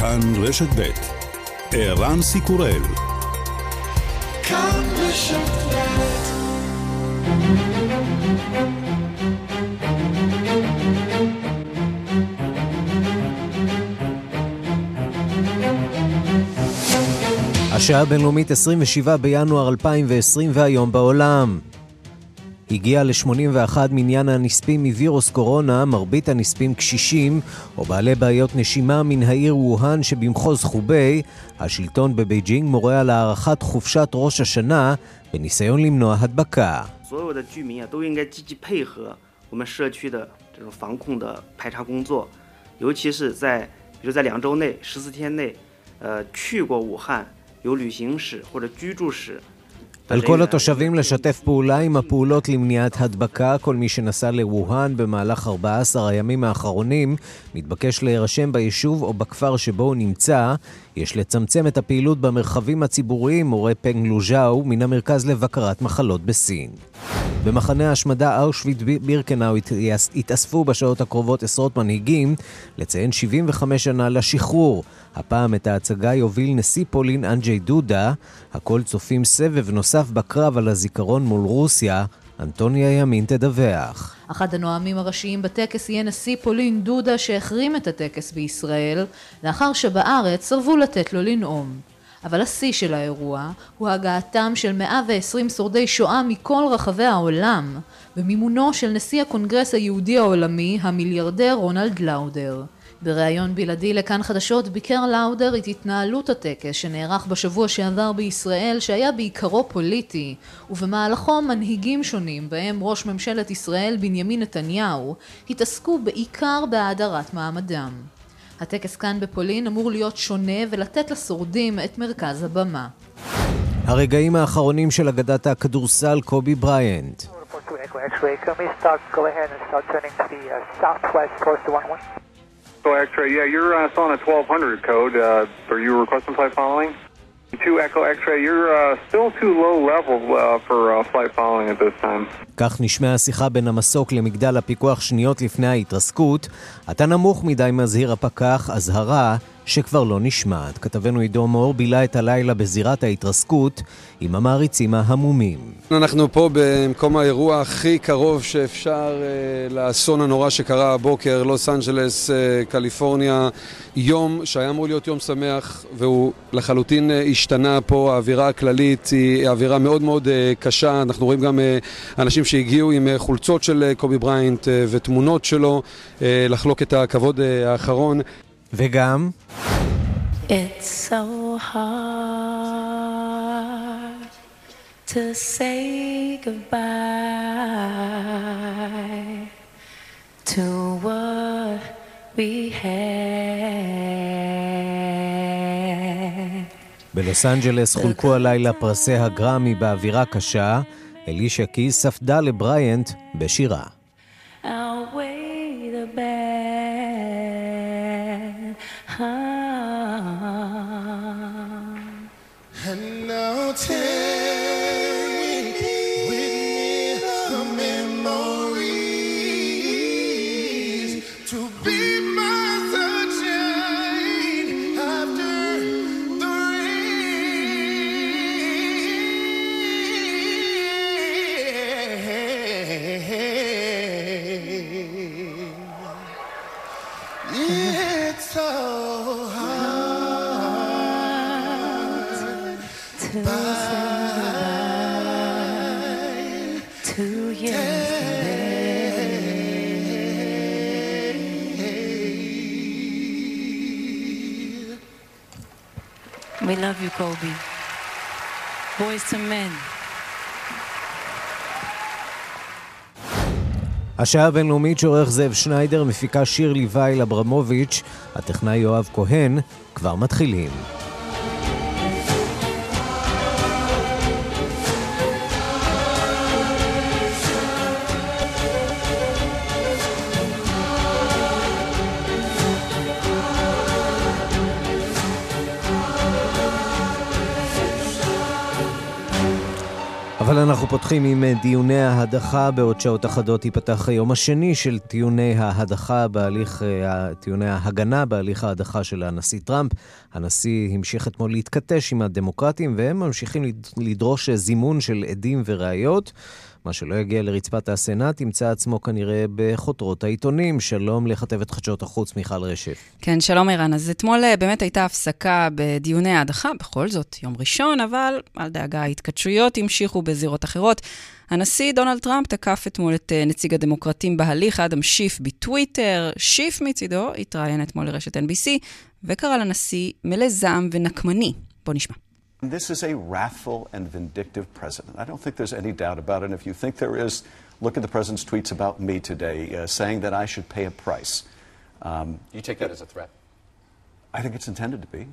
כאן רשת ב' ערן סיקורל כאן רשת השעה הבינלאומית 27 בינואר 2020 והיום בעולם. הגיע ל-81 מניין הנספים מווירוס קורונה, מרבית הנספים קשישים או בעלי בעיות נשימה מן העיר ווהאן שבמחוז חובי. השלטון בבייג'ינג מורה על הארכת חופשת ראש השנה בניסיון למנוע הדבקה. 我们社区的这种防控的排查工作，尤其是在比如在两周内、十四天内，呃，去过武汉有旅行史或者居住史 על כל התושבים לשתף פעולה עם הפעולות למניעת הדבקה. כל מי שנסע לווהאן במהלך 14 הימים האחרונים מתבקש להירשם ביישוב או בכפר שבו הוא נמצא. יש לצמצם את הפעילות במרחבים הציבוריים, מורה פנג לוז'או מן המרכז לבקרת מחלות בסין. במחנה ההשמדה אושוויט בירקנאו התאספו בשעות הקרובות עשרות מנהיגים לציין 75 שנה לשחרור. הפעם את ההצגה יוביל נשיא פולין אנג'י דודה. הכל צופים סבב נוסף בקרב על הזיכרון מול רוסיה. אנטוניה ימין תדווח. אחד הנואמים הראשיים בטקס יהיה נשיא פולין דודה שהחרים את הטקס בישראל, לאחר שבארץ סרבו לתת לו לנאום. אבל השיא של האירוע הוא הגעתם של 120 שורדי שואה מכל רחבי העולם, במימונו של נשיא הקונגרס היהודי העולמי, המיליארדר רונלד לאודר. בריאיון בלעדי לכאן חדשות ביקר לאודר את התנהלות הטקס שנערך בשבוע שעבר בישראל שהיה בעיקרו פוליטי ובמהלכו מנהיגים שונים בהם ראש ממשלת ישראל בנימין נתניהו התעסקו בעיקר בהאדרת מעמדם. הטקס כאן בפולין אמור להיות שונה ולתת לשורדים את מרכז הבמה. הרגעים האחרונים של אגדת הכדורסל קובי בריינט So X-ray, yeah, you're uh, still on a 1200 code. Uh, are you requesting flight following? To Echo X-ray, you're uh, still too low level uh, for uh, flight following at this time. כך נשמעה השיחה בין המסוק למגדל הפיקוח שניות לפני ההתרסקות. אתה נמוך מדי, מזהיר הפקח, אזהרה שכבר לא נשמעת. כתבנו עידו מור בילה את הלילה בזירת ההתרסקות עם המעריצים ההמומים. אנחנו פה במקום האירוע הכי קרוב שאפשר אה, לאסון הנורא שקרה הבוקר, לוס אנג'לס, אה, קליפורניה. יום שהיה אמור להיות יום שמח והוא לחלוטין אה, השתנה פה. האווירה הכללית היא אווירה מאוד מאוד אה, קשה. אנחנו רואים גם אה, אנשים שהגיעו עם אה, חולצות של אה, קובי בריינט אה, ותמונות שלו אה, לחלוק את הכבוד אה, האחרון. וגם... It's so hard to say goodbye to what we had. בלוס אנג'לס חולקו הלילה פרסי הגרמי באווירה קשה. אלישה קיס ספדה לבריאנט בשירה. And We love you, Kobe. Boys to men. השעה הבינלאומית שעורך זאב שניידר, מפיקה שירלי וייל אברמוביץ', הטכנאי יואב כהן, כבר מתחילים. אבל אנחנו פותחים עם אה, דיוני ההדחה. בעוד שעות אחדות ייפתח היום השני של טיעוני ההדחה בהליך, אה, טיעוני ההגנה בהליך ההדחה של הנשיא טראמפ. הנשיא המשיך אתמול להתכתש עם הדמוקרטים, והם ממשיכים לדרוש זימון של עדים וראיות. מה שלא יגיע לרצפת הסנאט ימצא עצמו כנראה בחותרות העיתונים. שלום לכתבת חדשות החוץ מיכל רשף. כן, שלום ערן. אז אתמול אה, באמת הייתה הפסקה בדיוני ההדחה, בכל זאת יום ראשון, אבל אל דאגה, ההתכתשויות המשיכו בזירות אחרות. הנשיא דונלד טראמפ תקף אתמול את אה, נציג הדמוקרטים בהליך, אדם שיף, בטוויטר. שיף מצידו התראיין אתמול לרשת NBC, וקרא לנשיא מלא זעם ונקמני. בוא נשמע. This is a wrathful and vindictive president. I don't think there's any doubt about it. And if you think there is, look at the president's tweets about me today, uh, saying that I should pay a price. Um, you take that as a threat? I think it's intended to be.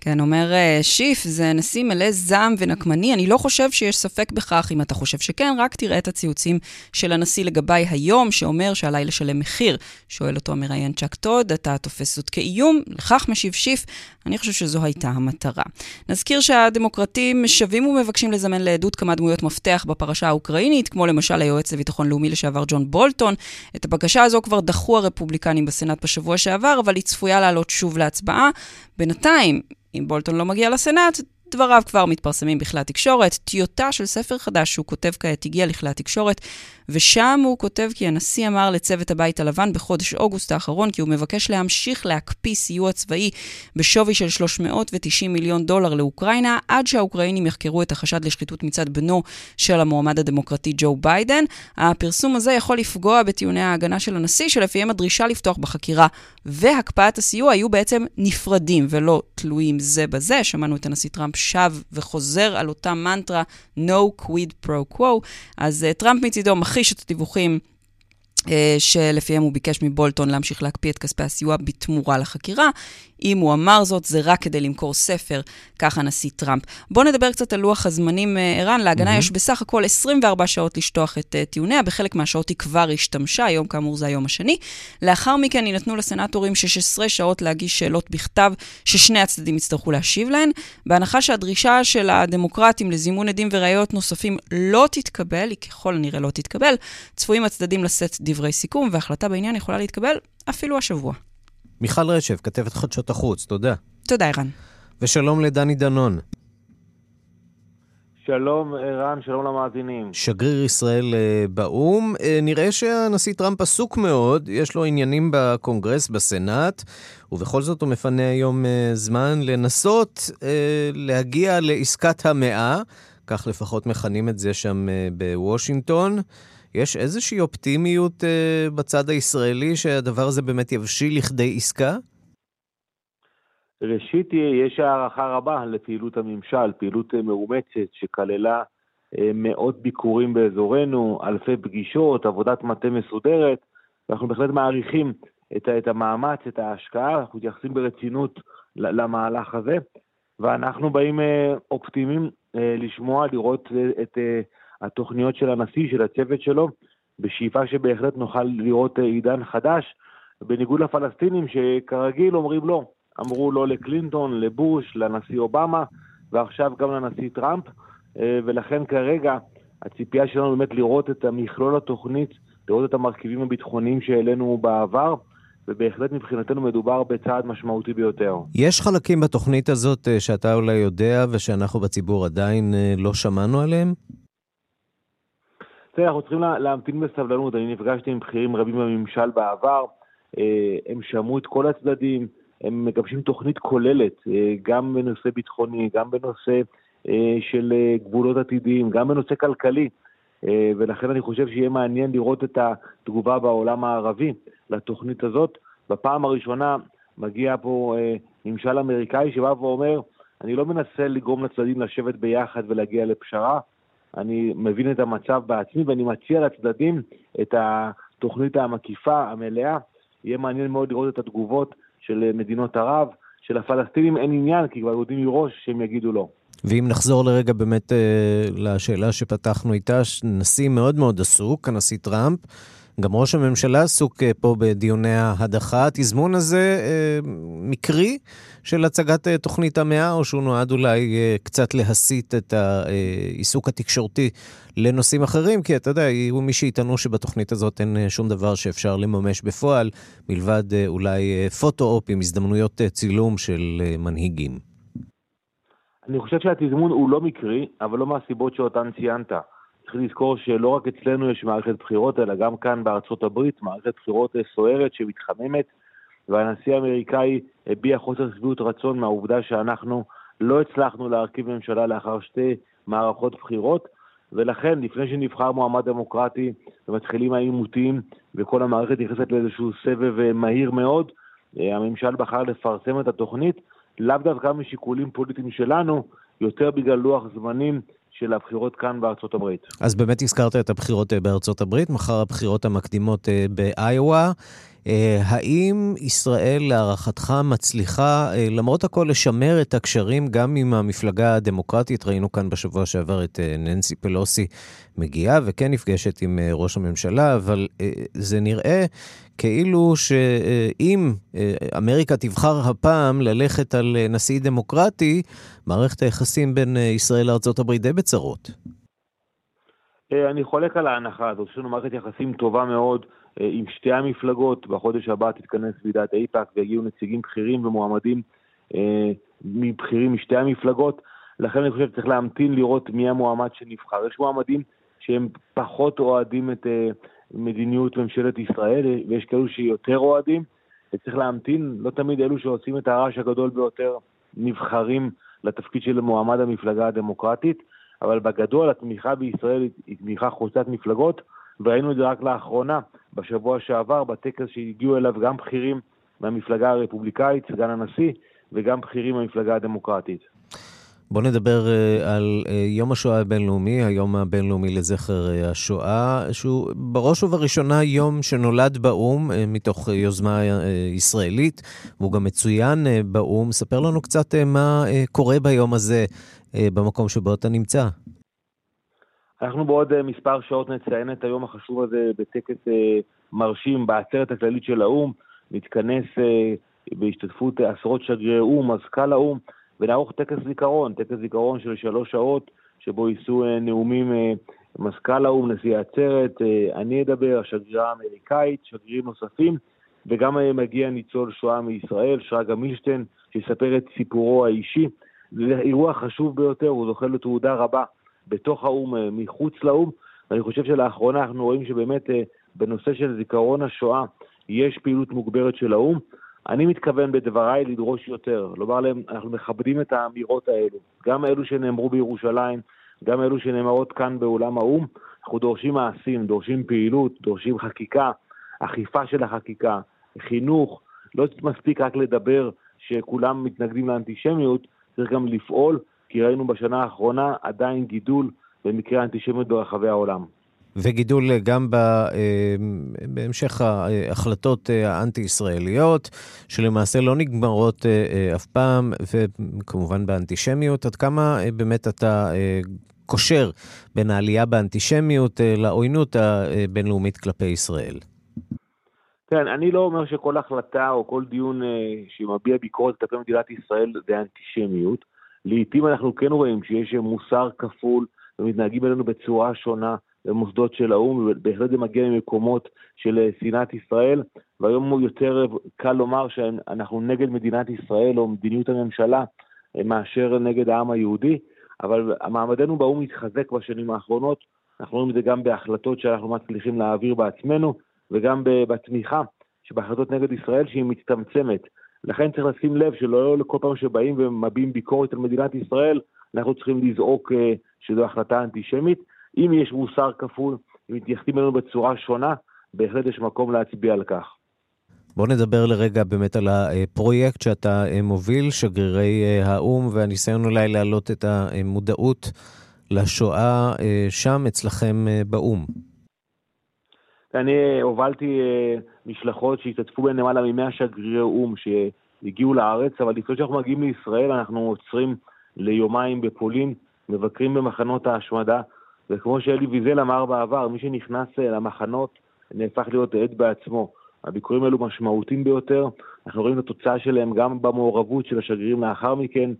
כן, אומר אה, שיף, זה נשיא מלא זעם ונקמני. אני לא חושב שיש ספק בכך. אם אתה חושב שכן, רק תראה את הציוצים של הנשיא לגביי היום, שאומר שעליי לשלם מחיר. שואל אותו המראיין צ'אק טוד, אתה תופס זאת כאיום? לכך משיב שיף, אני חושב שזו הייתה המטרה. נזכיר שהדמוקרטים שבים ומבקשים לזמן לעדות כמה דמויות מפתח בפרשה האוקראינית, כמו למשל היועץ לביטחון לאומי לשעבר ג'ון בולטון. את הבקשה הזו כבר דחו הרפובליקנים בסנאט בשבוע שעבר, אבל היא צפויה לעלות שוב להצבעה. בינתיים, אם בולטון לא מגיע לסנאט, דבריו כבר מתפרסמים בכלי התקשורת. טיוטה של ספר חדש שהוא כותב כעת הגיע לכלי התקשורת, ושם הוא כותב כי הנשיא אמר לצוות הבית הלבן בחודש אוגוסט האחרון כי הוא מבקש להמשיך להקפיא סיוע צבאי בשווי של 390 מיליון דולר לאוקראינה, עד שהאוקראינים יחקרו את החשד לשחיתות מצד בנו של המועמד הדמוקרטי ג'ו ביידן. הפרסום הזה יכול לפגוע בטיעוני ההגנה של הנשיא, שלפיהם הדרישה לפתוח בחקירה והקפאת הסיוע היו בעצם נפרדים ולא תלויים זה בזה. שמענו את הנשיא טראמפ שב וחוזר על אותה מנטרה, no quid pro quo. אז uh, טראמפ מצידו מכחיש את הדיווחים אה, שלפיהם הוא ביקש מבולטון להמשיך להקפיא את כספי הסיוע בתמורה לחקירה. אם הוא אמר זאת, זה רק כדי למכור ספר, כך הנשיא טראמפ. בואו נדבר קצת על לוח הזמנים, אה, ערן. להגנה mm-hmm. יש בסך הכל 24 שעות לשטוח את uh, טיעוניה, בחלק מהשעות היא כבר השתמשה, היום כאמור זה היום השני. לאחר מכן יינתנו לסנטורים 16 שעות להגיש שאלות בכתב ששני הצדדים יצטרכו להשיב להן. בהנחה שהדרישה של הדמוקרטים לזימון עדים וראיות נוספים לא תתקבל, היא ככל הנראה לא תתקבל, צפויים הצדדים לשאת דברי סיכום, והחלטה בעניין יכולה להתקבל אפילו השבוע. מיכל רשף, כתבת חדשות החוץ, תודה. תודה, ערן. ושלום לדני דנון. שלום ערן, שלום למאזינים. שגריר ישראל אה, באו"ם. אה, נראה שהנשיא טראמפ עסוק מאוד, יש לו עניינים בקונגרס, בסנאט, ובכל זאת הוא מפנה היום אה, זמן לנסות להגיע לעסקת המאה, כך לפחות מכנים את זה שם בוושינגטון. יש איזושהי אופטימיות uh, בצד הישראלי שהדבר הזה באמת יבשיל לכדי עסקה? ראשית, יש הערכה רבה לפעילות הממשל, פעילות אה, מאומצת שכללה אה, מאות ביקורים באזורנו, אלפי פגישות, עבודת מטה מסודרת, ואנחנו בהחלט מעריכים את, את המאמץ, את ההשקעה, אנחנו מתייחסים ברצינות למהלך הזה, ואנחנו באים אופטימיים לשמוע, לראות את התוכניות של הנשיא, של הצוות שלו, בשאיפה שבהחלט נוכל לראות אה, עידן חדש, בניגוד לפלסטינים שכרגיל אומרים לא. אמרו לא לקלינטון, לבוש, לנשיא אובמה, ועכשיו גם לנשיא טראמפ, אה, ולכן כרגע הציפייה שלנו באמת לראות את המכלול התוכנית, לראות את המרכיבים הביטחוניים שהעלינו בעבר, ובהחלט מבחינתנו מדובר בצעד משמעותי ביותר. יש חלקים בתוכנית הזאת אה, שאתה אולי יודע ושאנחנו בציבור עדיין לא שמענו עליהם? תראה, אנחנו צריכים להמתין בסבלנות. אני נפגשתי עם בכירים רבים בממשל בעבר, אה, הם שמעו את כל הצדדים, הם מגבשים תוכנית כוללת, אה, גם בנושא ביטחוני, גם בנושא אה, של גבולות עתידיים, גם בנושא כלכלי. ולכן אני חושב שיהיה מעניין לראות את התגובה בעולם הערבי לתוכנית הזאת. בפעם הראשונה מגיע פה ממשל אמריקאי שבא ואומר, אני לא מנסה לגרום לצדדים לשבת ביחד ולהגיע לפשרה, אני מבין את המצב בעצמי ואני מציע לצדדים את התוכנית המקיפה, המלאה. יהיה מעניין מאוד לראות את התגובות של מדינות ערב, של הפלסטינים אין עניין, כי כבר יודעים מראש שהם יגידו לא. ואם נחזור לרגע באמת אה, לשאלה שפתחנו איתה, נשיא מאוד מאוד עסוק, הנשיא טראמפ, גם ראש הממשלה עסוק אה, פה בדיוני ההדחה. התזמון הזה אה, מקרי של הצגת אה, תוכנית המאה, או שהוא נועד אולי קצת להסיט את העיסוק התקשורתי לנושאים אחרים? כי אתה יודע, יהיו מי שיטענו שבתוכנית הזאת אין שום דבר שאפשר לממש בפועל, מלבד אולי פוטו-אופ עם הזדמנויות צילום של מנהיגים. אני חושב שהתזמון הוא לא מקרי, אבל לא מהסיבות שאותן ציינת. צריך לזכור שלא רק אצלנו יש מערכת בחירות, אלא גם כאן בארצות הברית, מערכת בחירות סוערת שמתחממת, והנשיא האמריקאי הביע חוסר שביעות רצון מהעובדה שאנחנו לא הצלחנו להרכיב ממשלה לאחר שתי מערכות בחירות, ולכן לפני שנבחר מועמד דמוקרטי ומתחילים העימותים וכל המערכת נכנסת לאיזשהו סבב מהיר מאוד, הממשל בחר לפרסם את התוכנית, לאו דווקא משיקולים פוליטיים שלנו, יותר בגלל לוח זמנים של הבחירות כאן בארצות הברית. אז באמת הזכרת את הבחירות אה, בארצות הברית, מחר הבחירות המקדימות אה, באיואה. אה, האם ישראל, להערכתך, מצליחה, למרות הכל, לשמר את הקשרים גם עם המפלגה הדמוקרטית? ראינו כאן בשבוע שעבר את ננסי פלוסי מגיעה וכן נפגשת עם ראש הממשלה, אבל זה נראה כאילו שאם אמריקה תבחר הפעם ללכת על נשיא דמוקרטי, מערכת היחסים בין ישראל לארה"ב די בצרות. אני חולק על ההנחה הזאת, יש לנו מערכת יחסים טובה מאוד עם שתי המפלגות, בחודש הבא תתכנס ועידת איפא"ק ויגיעו נציגים בכירים ומועמדים מבכירים משתי המפלגות, לכן אני חושב שצריך להמתין לראות מי המועמד שנבחר. יש מועמדים שהם פחות אוהדים את מדיניות ממשלת ישראל, ויש כאלו שיותר אוהדים, וצריך להמתין, לא תמיד אלו שעושים את הרעש הגדול ביותר נבחרים לתפקיד של מועמד המפלגה הדמוקרטית, אבל בגדול התמיכה בישראל היא תמיכה חוצת מפלגות, וראינו את זה רק לאחרונה, בשבוע שעבר, בטקס שהגיעו אליו גם בכירים מהמפלגה הרפובליקאית, סגן הנשיא, וגם בכירים מהמפלגה הדמוקרטית. בואו נדבר uh, על uh, יום השואה הבינלאומי, היום הבינלאומי לזכר uh, השואה, שהוא בראש ובראשונה יום שנולד באו"ם מתוך יוזמה ישראלית, והוא גם מצוין באו"ם. ספר לנו קצת מה קורה ביום הזה במקום שבו אתה נמצא. אנחנו בעוד מספר שעות נציין את היום החשוב הזה בטקס מרשים בעצרת הכללית של האו"ם, נתכנס בהשתתפות עשרות שגרירי או"ם, מזכ"ל האו"ם. ונערוך טקס זיכרון, טקס זיכרון של שלוש שעות, שבו יישאו אה, נאומים אה, מזכ"ל האו"ם, נשיא העצרת, אה, אני אדבר, השגרירה האמריקאית, שגרירים נוספים, וגם מגיע ניצול שואה מישראל, שרגא מילשטיין, שיספר את סיפורו האישי. זה אירוע חשוב ביותר, הוא זוכה לתעודה רבה בתוך האו"ם, מחוץ לאו"ם, ואני חושב שלאחרונה אנחנו רואים שבאמת בנושא של זיכרון השואה יש פעילות מוגברת של האו"ם. אני מתכוון בדבריי לדרוש יותר, לומר להם, אנחנו מכבדים את האמירות האלו, גם אלו שנאמרו בירושלים, גם אלו שנאמרות כאן באולם האו"ם, אנחנו דורשים מעשים, דורשים פעילות, דורשים חקיקה, אכיפה של החקיקה, חינוך, לא מספיק רק לדבר שכולם מתנגדים לאנטישמיות, צריך גם לפעול, כי ראינו בשנה האחרונה עדיין גידול במקרי האנטישמיות ברחבי העולם. וגידול גם אה, בהמשך ההחלטות אה, האנטי-ישראליות, שלמעשה לא נגמרות אה, אף פעם, וכמובן באנטישמיות. עד כמה באמת אתה קושר בין העלייה באנטישמיות לעוינות הבינלאומית כלפי ישראל? כן, אני לא אומר שכל החלטה או כל דיון שמביע ביקורת כלפי מדינת ישראל זה אנטישמיות. לעתים אנחנו כן רואים שיש מוסר כפול ומתנהגים אלינו בצורה שונה. במוסדות של האו"ם, ובהחלט זה מגיע ממקומות של אה, שנאת ישראל, והיום הוא יותר קל לומר שאנחנו נגד מדינת ישראל או מדיניות הממשלה אה, מאשר נגד העם היהודי, אבל מעמדנו באו"ם מתחזק בשנים האחרונות, אנחנו רואים את זה גם בהחלטות שאנחנו מצליחים להעביר בעצמנו, וגם בתמיכה שבהחלטות נגד ישראל שהיא מצטמצמת. לכן צריך לשים לב שלא כל פעם שבאים ומביעים ביקורת על מדינת ישראל, אנחנו צריכים לזעוק אה, שזו החלטה אנטישמית. אם יש מוסר כפול, אם מתייחסים אלינו בצורה שונה, בהחלט יש מקום להצביע על כך. בוא נדבר לרגע באמת על הפרויקט שאתה אה, מוביל, שגרירי אה, האו"ם, והניסיון אולי להעלות את המודעות לשואה אה, שם אצלכם באו"ם. אני הובלתי משלחות שהשתתפו בהן למעלה מ-100 שגרירי או"ם שהגיעו לארץ, אבל לפני שאנחנו מגיעים לישראל אנחנו עוצרים ליומיים בפולין, מבקרים במחנות ההשמדה, וכמו שאלי ויזל אמר בעבר, מי שנכנס אה, למחנות נהפך להיות עד בעצמו. הביקורים האלו משמעותיים ביותר, אנחנו רואים את התוצאה שלהם גם במעורבות של השגרירים לאחר מכן,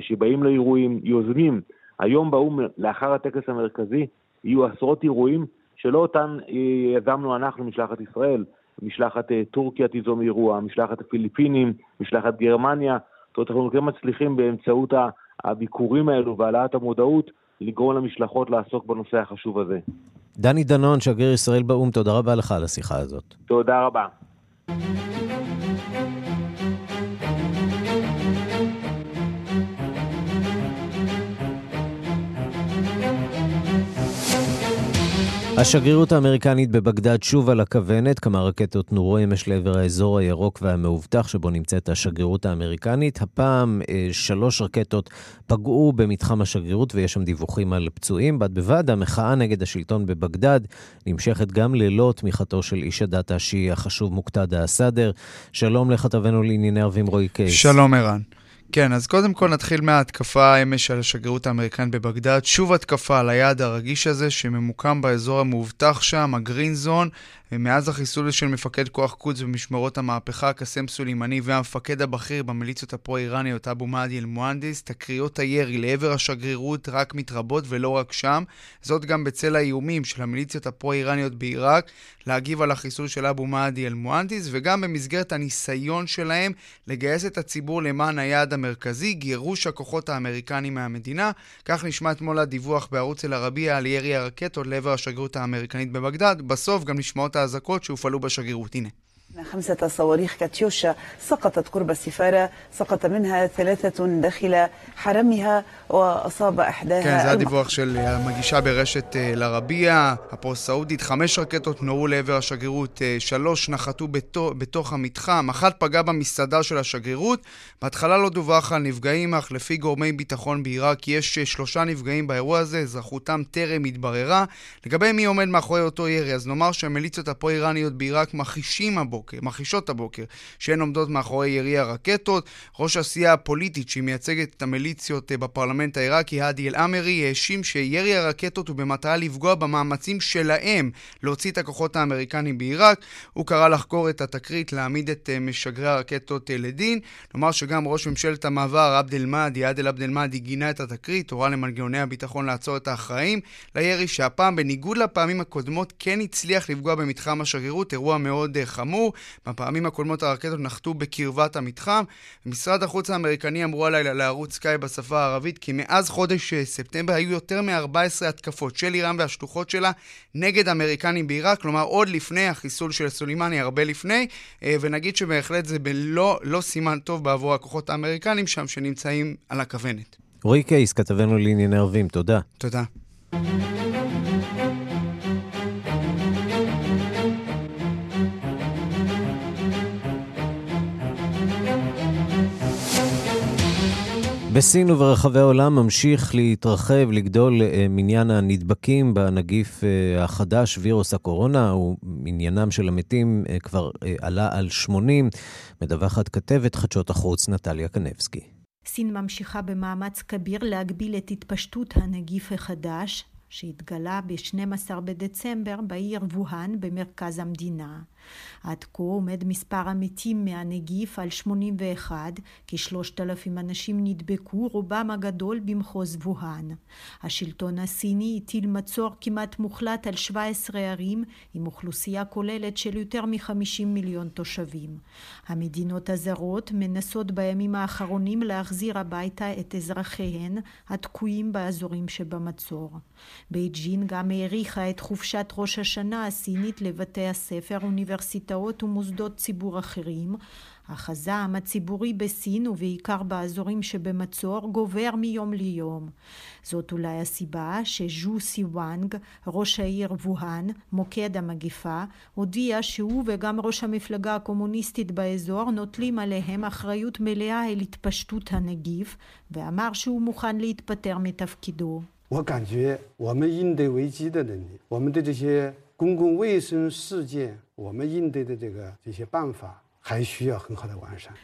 שבאים לאירועים, יוזמים. היום באו"ם, לאחר הטקס המרכזי, יהיו עשרות אירועים שלא אותן יזמנו אנחנו, משלחת ישראל, משלחת טורקיה תיזום אירוע, משלחת הפיליפינים, משלחת גרמניה, זאת אומרת, אנחנו כן מצליחים באמצעות הביקורים האלו והעלאת המודעות לגרום למשלחות לעסוק בנושא החשוב הזה. דני דנון, שגריר ישראל באו"ם, תודה רבה לך על השיחה הזאת. תודה רבה. השגרירות האמריקנית בבגדד שוב על הכוונת, כמה רקטות נורו אמש לעבר האזור הירוק והמאובטח שבו נמצאת השגרירות האמריקנית. הפעם אה, שלוש רקטות פגעו במתחם השגרירות ויש שם דיווחים על פצועים. בד בבד, המחאה נגד השלטון בבגדד נמשכת גם ללא תמיכתו של איש הדת השיעי החשוב מוקתדה א-סאדר. שלום לכתבנו לענייני ערבים רועי קייס. שלום ערן. כן, אז קודם כל נתחיל מההתקפה אמש על השגרירות האמריקנית בבגדד. שוב התקפה על היעד הרגיש הזה שממוקם באזור המאובטח שם, הגרין זון, ומאז החיסול של מפקד כוח קודס במשמרות המהפכה, קסם סולימני, והמפקד הבכיר במיליציות הפרו-איראניות, אבו מאדי אל-מוהנדיס, תקריות הירי לעבר השגרירות רק מתרבות ולא רק שם. זאת גם בצל האיומים של המיליציות הפרו-איראניות בעיראק להגיב על החיסול של אבו מאדי אל-מוהנדיס, וגם במסגרת הניסיון שלהם לגייס את הציבור למען היעד המרכזי, גירוש הכוחות האמריקניים מהמדינה. כך נשמע אתמול הדיווח בערוץ אל-ערבייה על ירי הרקטות לעבר השגרירות האמריקנית בבגדד. בסוף גם נשמעות האזעקות שהופעלו בשגרירות. הנה. خمسة صواريخ كاتيوشا سقطت قرب السفارة سقط منها ثلاثة داخل حرمها وأصاب إحداها כן, זה הדיווח של המגישה ברשת אל-ערבייה, הפרו-סעודית. חמש רקטות נורו לעבר השגרירות, שלוש נחתו בתוך, בתוך המתחם, אחת פגעה במסעדה של השגרירות. בהתחלה לא דווח על נפגעים, אך לפי גורמי ביטחון בעיראק יש שלושה נפגעים באירוע הזה, אזרחותם טרם התבררה. לגבי מי עומד מאחורי אותו ירי, אז נאמר שהמיליציות הפרו-איראניות בעיראק מכחישים הבוקר. הבוקר, מכחישות הבוקר, שהן עומדות מאחורי ירי הרקטות. ראש הסיעה הפוליטית שהיא מייצגת את המיליציות בפרלמנט העיראקי, האדי אל-עמרי, האשים שירי הרקטות הוא במטרה לפגוע במאמצים שלהם להוציא את הכוחות האמריקנים בעיראק. הוא קרא לחקור את התקרית, להעמיד את משגרי הרקטות לדין. נאמר שגם ראש ממשלת המעבר, עבד אל-מאדי, עדל עבד אל-מאדי, גינה את התקרית, הורה למנגנוני הביטחון לעצור את האחראים לירי, שהפעם, בניגוד לפעמים הקודמות, כן הצליח לפגוע במתחם השגרירות, אירוע מאוד חמור. בפעמים הקודמות הרקטות נחתו בקרבת המתחם. משרד החוץ האמריקני אמרו הלילה לערוץ סקאי בשפה הערבית כי מאז חודש ספטמבר היו יותר מ-14 התקפות של איראן והשלוחות שלה נגד אמריקנים בעיראק, כלומר עוד לפני החיסול של סולימני, הרבה לפני, ונגיד שבהחלט זה בלא לא סימן טוב בעבור הכוחות האמריקנים שם שנמצאים על הכוונת. רועי קייס, כתבנו לענייני ערבים, תודה. תודה. בסין וברחבי העולם ממשיך להתרחב, לגדול מניין הנדבקים בנגיף החדש, וירוס הקורונה, ומניינם של המתים כבר עלה על 80, מדווחת כתבת חדשות החוץ נטליה קנבסקי. סין ממשיכה במאמץ כביר להגביל את התפשטות הנגיף החדש, שהתגלה ב-12 בדצמבר בעיר ווהאן במרכז המדינה. עד כה עומד מספר המתים מהנגיף על 81, כשלושת אלפים אנשים נדבקו, רובם הגדול במחוז ווהאן. השלטון הסיני הטיל מצור כמעט מוחלט על 17 ערים, עם אוכלוסייה כוללת של יותר מ-50 מיליון תושבים. המדינות הזרות מנסות בימים האחרונים להחזיר הביתה את אזרחיהן התקועים באזורים שבמצור. בייג'ין גם האריכה את חופשת ראש השנה הסינית לבתי הספר, אוניברסיטאות ומוסדות ציבור אחרים. אך הזעם הציבורי בסין ובעיקר באזורים שבמצור גובר מיום ליום. זאת אולי הסיבה שז'ו סיוואנג, ראש העיר ווהאן, מוקד המגיפה, הודיע שהוא וגם ראש המפלגה הקומוניסטית באזור נוטלים עליהם אחריות מלאה אל התפשטות הנגיף, ואמר שהוא מוכן להתפטר מתפקידו. 我感觉我们应对危机的能力，我们的这些 公共卫生事件，我们应对的这个这些办法。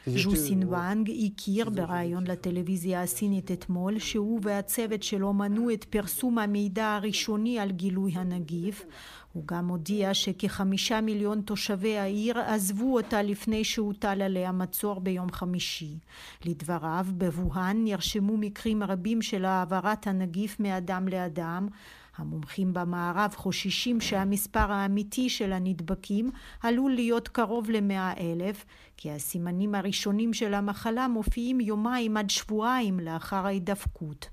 ז'ו סינוואנג הכיר בריאיון לטלוויזיה הסינית אתמול שהוא והצוות שלו מנעו את פרסום המידע הראשוני על גילוי הנגיף. הוא גם הודיע שכחמישה מיליון תושבי העיר עזבו אותה לפני שהוטל עליה מצור ביום חמישי. לדבריו, בווהאן נרשמו מקרים רבים של העברת הנגיף מאדם לאדם המומחים במערב חוששים שהמספר האמיתי של הנדבקים עלול להיות קרוב למאה אלף, כי הסימנים הראשונים של המחלה מופיעים יומיים עד שבועיים לאחר ההידפקות.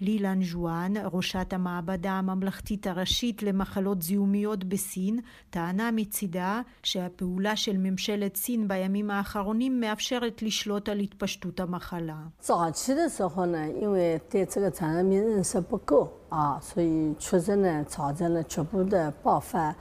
לילן ז'ואן, ראשת המעבדה הממלכתית הראשית למחלות זיהומיות בסין, טענה מצידה שהפעולה של ממשלת סין בימים האחרונים מאפשרת לשלוט על התפשטות המחלה. 啊，所以出生呢，造成了局部的爆发。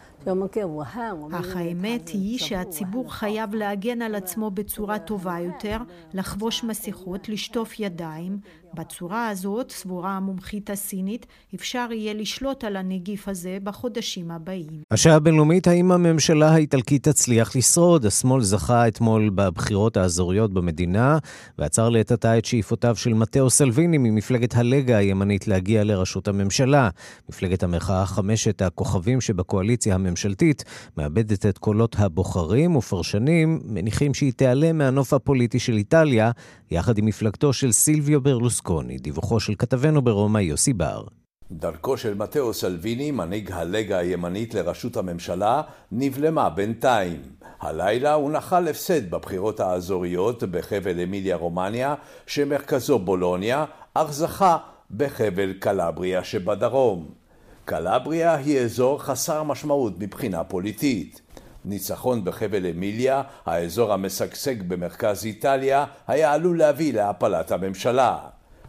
אך האמת היא שהציבור חייב להגן על עצמו בצורה טובה יותר, לחבוש מסכות, לשטוף ידיים. בצורה הזאת, סבורה המומחית הסינית, אפשר יהיה לשלוט על הנגיף הזה בחודשים הבאים. השעה הבינלאומית, האם הממשלה האיטלקית תצליח לשרוד? השמאל זכה אתמול בבחירות האזוריות במדינה, ועצר לעת עתה את שאיפותיו של מתאו סלוויני ממפלגת הלגה הימנית להגיע לראשות הממשלה. מפלגת המחאה חמשת הכוכבים שבקואליציה הממשלתית מאבדת את קולות הבוחרים, ופרשנים מניחים שהיא תיעלם מהנוף הפוליטי של איטליה, יחד עם מפלגתו של סילביו ברלוסקוני, דיווחו של כתבנו ברומא יוסי בר. דרכו של מתאו סלוויני, מנהיג הלגה הימנית לראשות הממשלה, נבלמה בינתיים. הלילה הוא נחל הפסד בבחירות האזוריות בחבל אמיליה רומניה, שמרכזו בולוניה, אך זכה בחבל קלבריה שבדרום. קלבריה היא אזור חסר משמעות מבחינה פוליטית. ניצחון בחבל אמיליה, האזור המשגשג במרכז איטליה, היה עלול להביא להפלת הממשלה.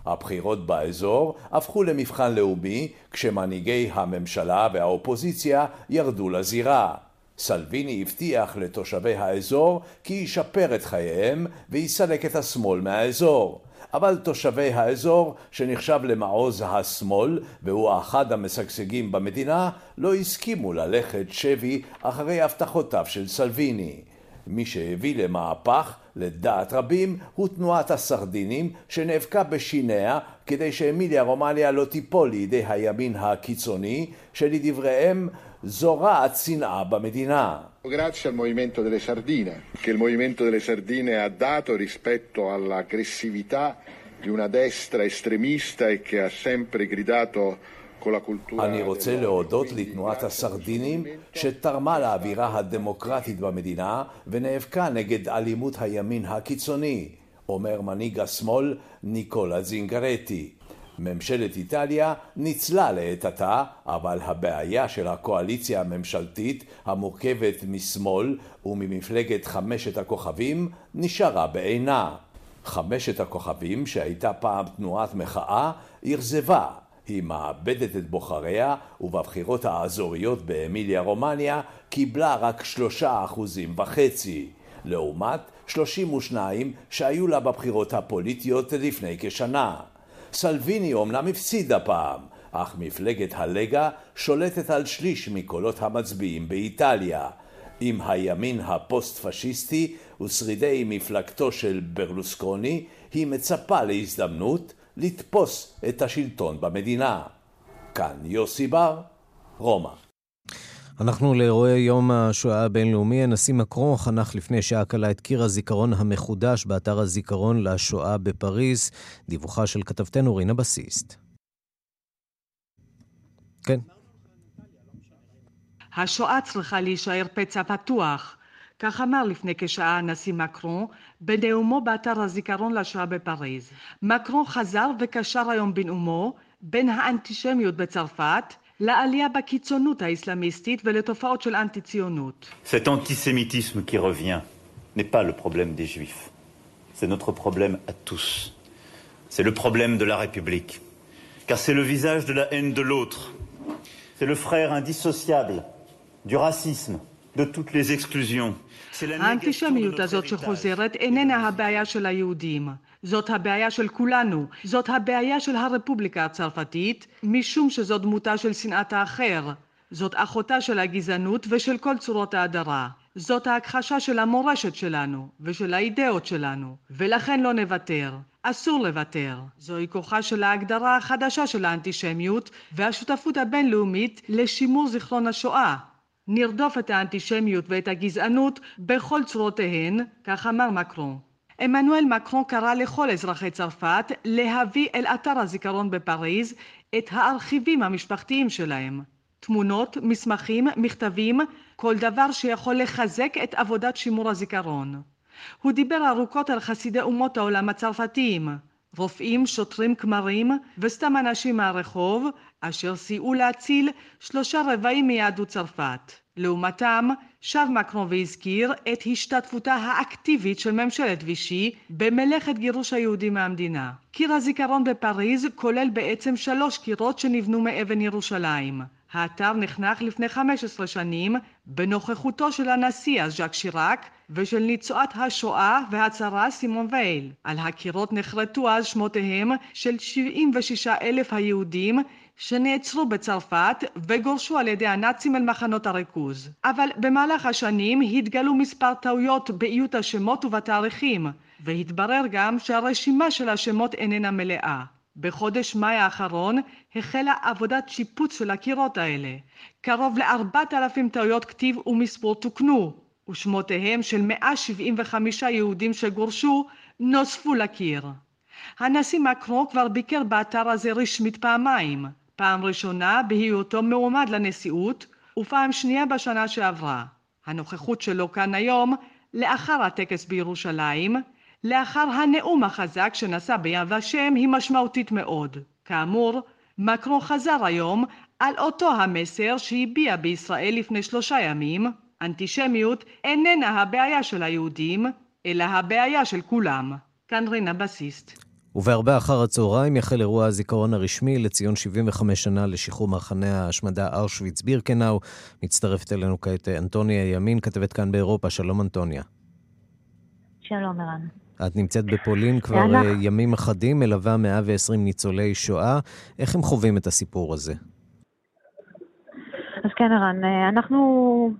הבחירות באזור הפכו למבחן לאומי כשמנהיגי הממשלה והאופוזיציה ירדו לזירה. סלוויני הבטיח לתושבי האזור כי ישפר את חייהם ויסלק את השמאל מהאזור. אבל תושבי האזור, שנחשב למעוז השמאל והוא אחד המשגשגים במדינה, לא הסכימו ללכת שבי אחרי הבטחותיו של סלוויני. מי שהביא למהפך, לדעת רבים, הוא תנועת הסרדינים שנאבקה בשיניה כדי שאמיליה רומניה לא תיפול לידי הימין הקיצוני, שלדבריהם זורעת שנאה במדינה. Grazie al movimento delle sardine, che il movimento delle sardine ha dato rispetto all'aggressività di una destra estremista e che ha sempre gridato אני רוצה להודות לתנועת הסרדינים שתרמה לאווירה הדמוקרטית במדינה ונאבקה נגד אלימות הימין הקיצוני, אומר מנהיג השמאל ניקולה זינגרטי. ממשלת איטליה ניצלה לעת עתה, אבל הבעיה של הקואליציה הממשלתית המורכבת משמאל וממפלגת חמשת הכוכבים נשארה בעינה. חמשת הכוכבים, שהייתה פעם תנועת מחאה, אכזבה. היא מאבדת את בוחריה, ובבחירות האזוריות באמיליה רומניה קיבלה רק שלושה אחוזים וחצי, לעומת 32 שהיו לה בבחירות הפוליטיות לפני כשנה. סלוויני אומנם הפסיד הפעם, אך מפלגת הלגה שולטת על שליש מקולות המצביעים באיטליה. עם הימין הפוסט-פשיסטי ושרידי מפלגתו של ברלוסקוני, היא מצפה להזדמנות לתפוס את השלטון במדינה. כאן יוסי בר, רומא. אנחנו לאירועי יום השואה הבינלאומי. הנשיא מקרון חנך לפני שעה קלה את קיר הזיכרון המחודש באתר הזיכרון לשואה בפריז. דיווחה של כתבתנו רינה בסיסט. כן. השואה צריכה להישאר פצע פתוח. כך אמר לפני כשעה הנשיא מקרון בנאומו באתר הזיכרון לשואה בפריז. מקרון חזר וקשר היום בנאומו בין האנטישמיות בצרפת לעלייה בקיצונות האסלאמיסטית ולתופעות של אנטי-ציונות. Cet antisémitisme qui revient n'est pas le problème des juifs. C'est notre problème à tous. C'est le problème de la République. Car c'est le visage de la haine de l'autre. C'est le frère indissociable du racisme, de toutes les exclusions. האנטישמיות הזאת שחוזרת איננה הבעיה של היהודים. זאת הבעיה של כולנו. זאת הבעיה של הרפובליקה הצרפתית, משום שזו דמותה של שנאת האחר. זאת אחותה של הגזענות ושל כל צורות ההדרה. זאת ההכחשה של המורשת שלנו ושל האידאות שלנו, ולכן לא נוותר. אסור לוותר. זוהי כוחה של ההגדרה החדשה של האנטישמיות והשותפות הבינלאומית לשימור זיכרון השואה. נרדוף את האנטישמיות ואת הגזענות בכל צורותיהן, כך אמר מקרון. עמנואל מקרון קרא לכל אזרחי צרפת להביא אל אתר הזיכרון בפריז את הארכיבים המשפחתיים שלהם. תמונות, מסמכים, מכתבים, כל דבר שיכול לחזק את עבודת שימור הזיכרון. הוא דיבר ארוכות על חסידי אומות העולם הצרפתיים, רופאים, שוטרים, כמרים וסתם אנשים מהרחוב, אשר סייעו להציל שלושה רבעים מיהדות צרפת. לעומתם, שב מקרון והזכיר את השתתפותה האקטיבית של ממשלת וישי במלאכת גירוש היהודים מהמדינה. קיר הזיכרון בפריז כולל בעצם שלוש קירות שנבנו מאבן ירושלים. האתר נחנך לפני 15 שנים בנוכחותו של הנשיא אז ז'אק שיראק ושל ניצועת השואה והצהרה סימון וייל. על הקירות נחרטו אז שמותיהם של 76 אלף היהודים שנעצרו בצרפת וגורשו על ידי הנאצים אל מחנות הריכוז. אבל במהלך השנים התגלו מספר טעויות באיות השמות ובתאריכים, והתברר גם שהרשימה של השמות איננה מלאה. בחודש מאי האחרון החלה עבודת שיפוץ של הקירות האלה. קרוב לארבעת אלפים טעויות כתיב ומספור תוקנו, ושמותיהם של 175 יהודים שגורשו נוספו לקיר. הנשיא מקרו כבר ביקר באתר הזה רשמית פעמיים, פעם ראשונה בהיותו מועמד לנשיאות, ופעם שנייה בשנה שעברה. הנוכחות שלו כאן היום, לאחר הטקס בירושלים, לאחר הנאום החזק שנשא ביד ושם היא משמעותית מאוד. כאמור, מקרו חזר היום על אותו המסר שהביע בישראל לפני שלושה ימים, אנטישמיות איננה הבעיה של היהודים, אלא הבעיה של כולם. כאן רינה בסיסט. ובהרבה אחר הצהריים יחל אירוע הזיכרון הרשמי לציון 75 שנה לשחרור מחנה ההשמדה אושוויץ בירקנאו. מצטרפת אלינו כעת אנטוניה ימין, כתבת כאן באירופה. שלום אנטוניה. שלום ערן. את נמצאת בפולין כבר אנחנו... ימים אחדים, מלווה 120 ניצולי שואה. איך הם חווים את הסיפור הזה? אז כן, ערן, אנחנו...